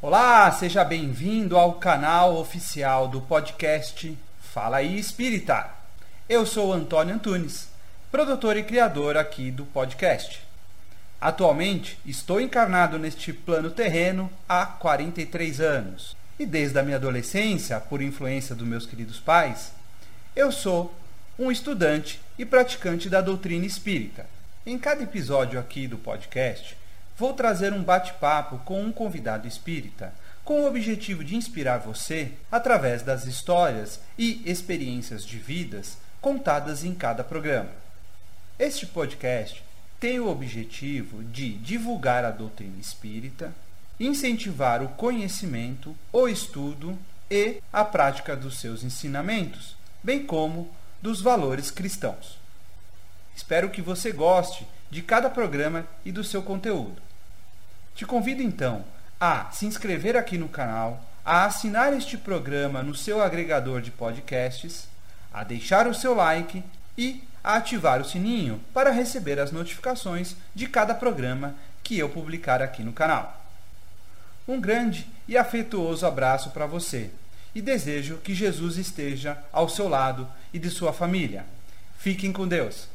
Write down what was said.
Olá, seja bem-vindo ao canal oficial do podcast Fala aí Espírita. Eu sou Antônio Antunes, produtor e criador aqui do podcast. Atualmente estou encarnado neste plano terreno há 43 anos e desde a minha adolescência, por influência dos meus queridos pais, eu sou um estudante e praticante da doutrina espírita. Em cada episódio aqui do podcast, vou trazer um bate-papo com um convidado espírita, com o objetivo de inspirar você através das histórias e experiências de vidas contadas em cada programa. Este podcast tem o objetivo de divulgar a doutrina espírita, incentivar o conhecimento, o estudo e a prática dos seus ensinamentos, bem como dos valores cristãos. Espero que você goste de cada programa e do seu conteúdo. Te convido então a se inscrever aqui no canal, a assinar este programa no seu agregador de podcasts, a deixar o seu like e a ativar o sininho para receber as notificações de cada programa que eu publicar aqui no canal. Um grande e afetuoso abraço para você e desejo que Jesus esteja ao seu lado e de sua família. Fiquem com Deus.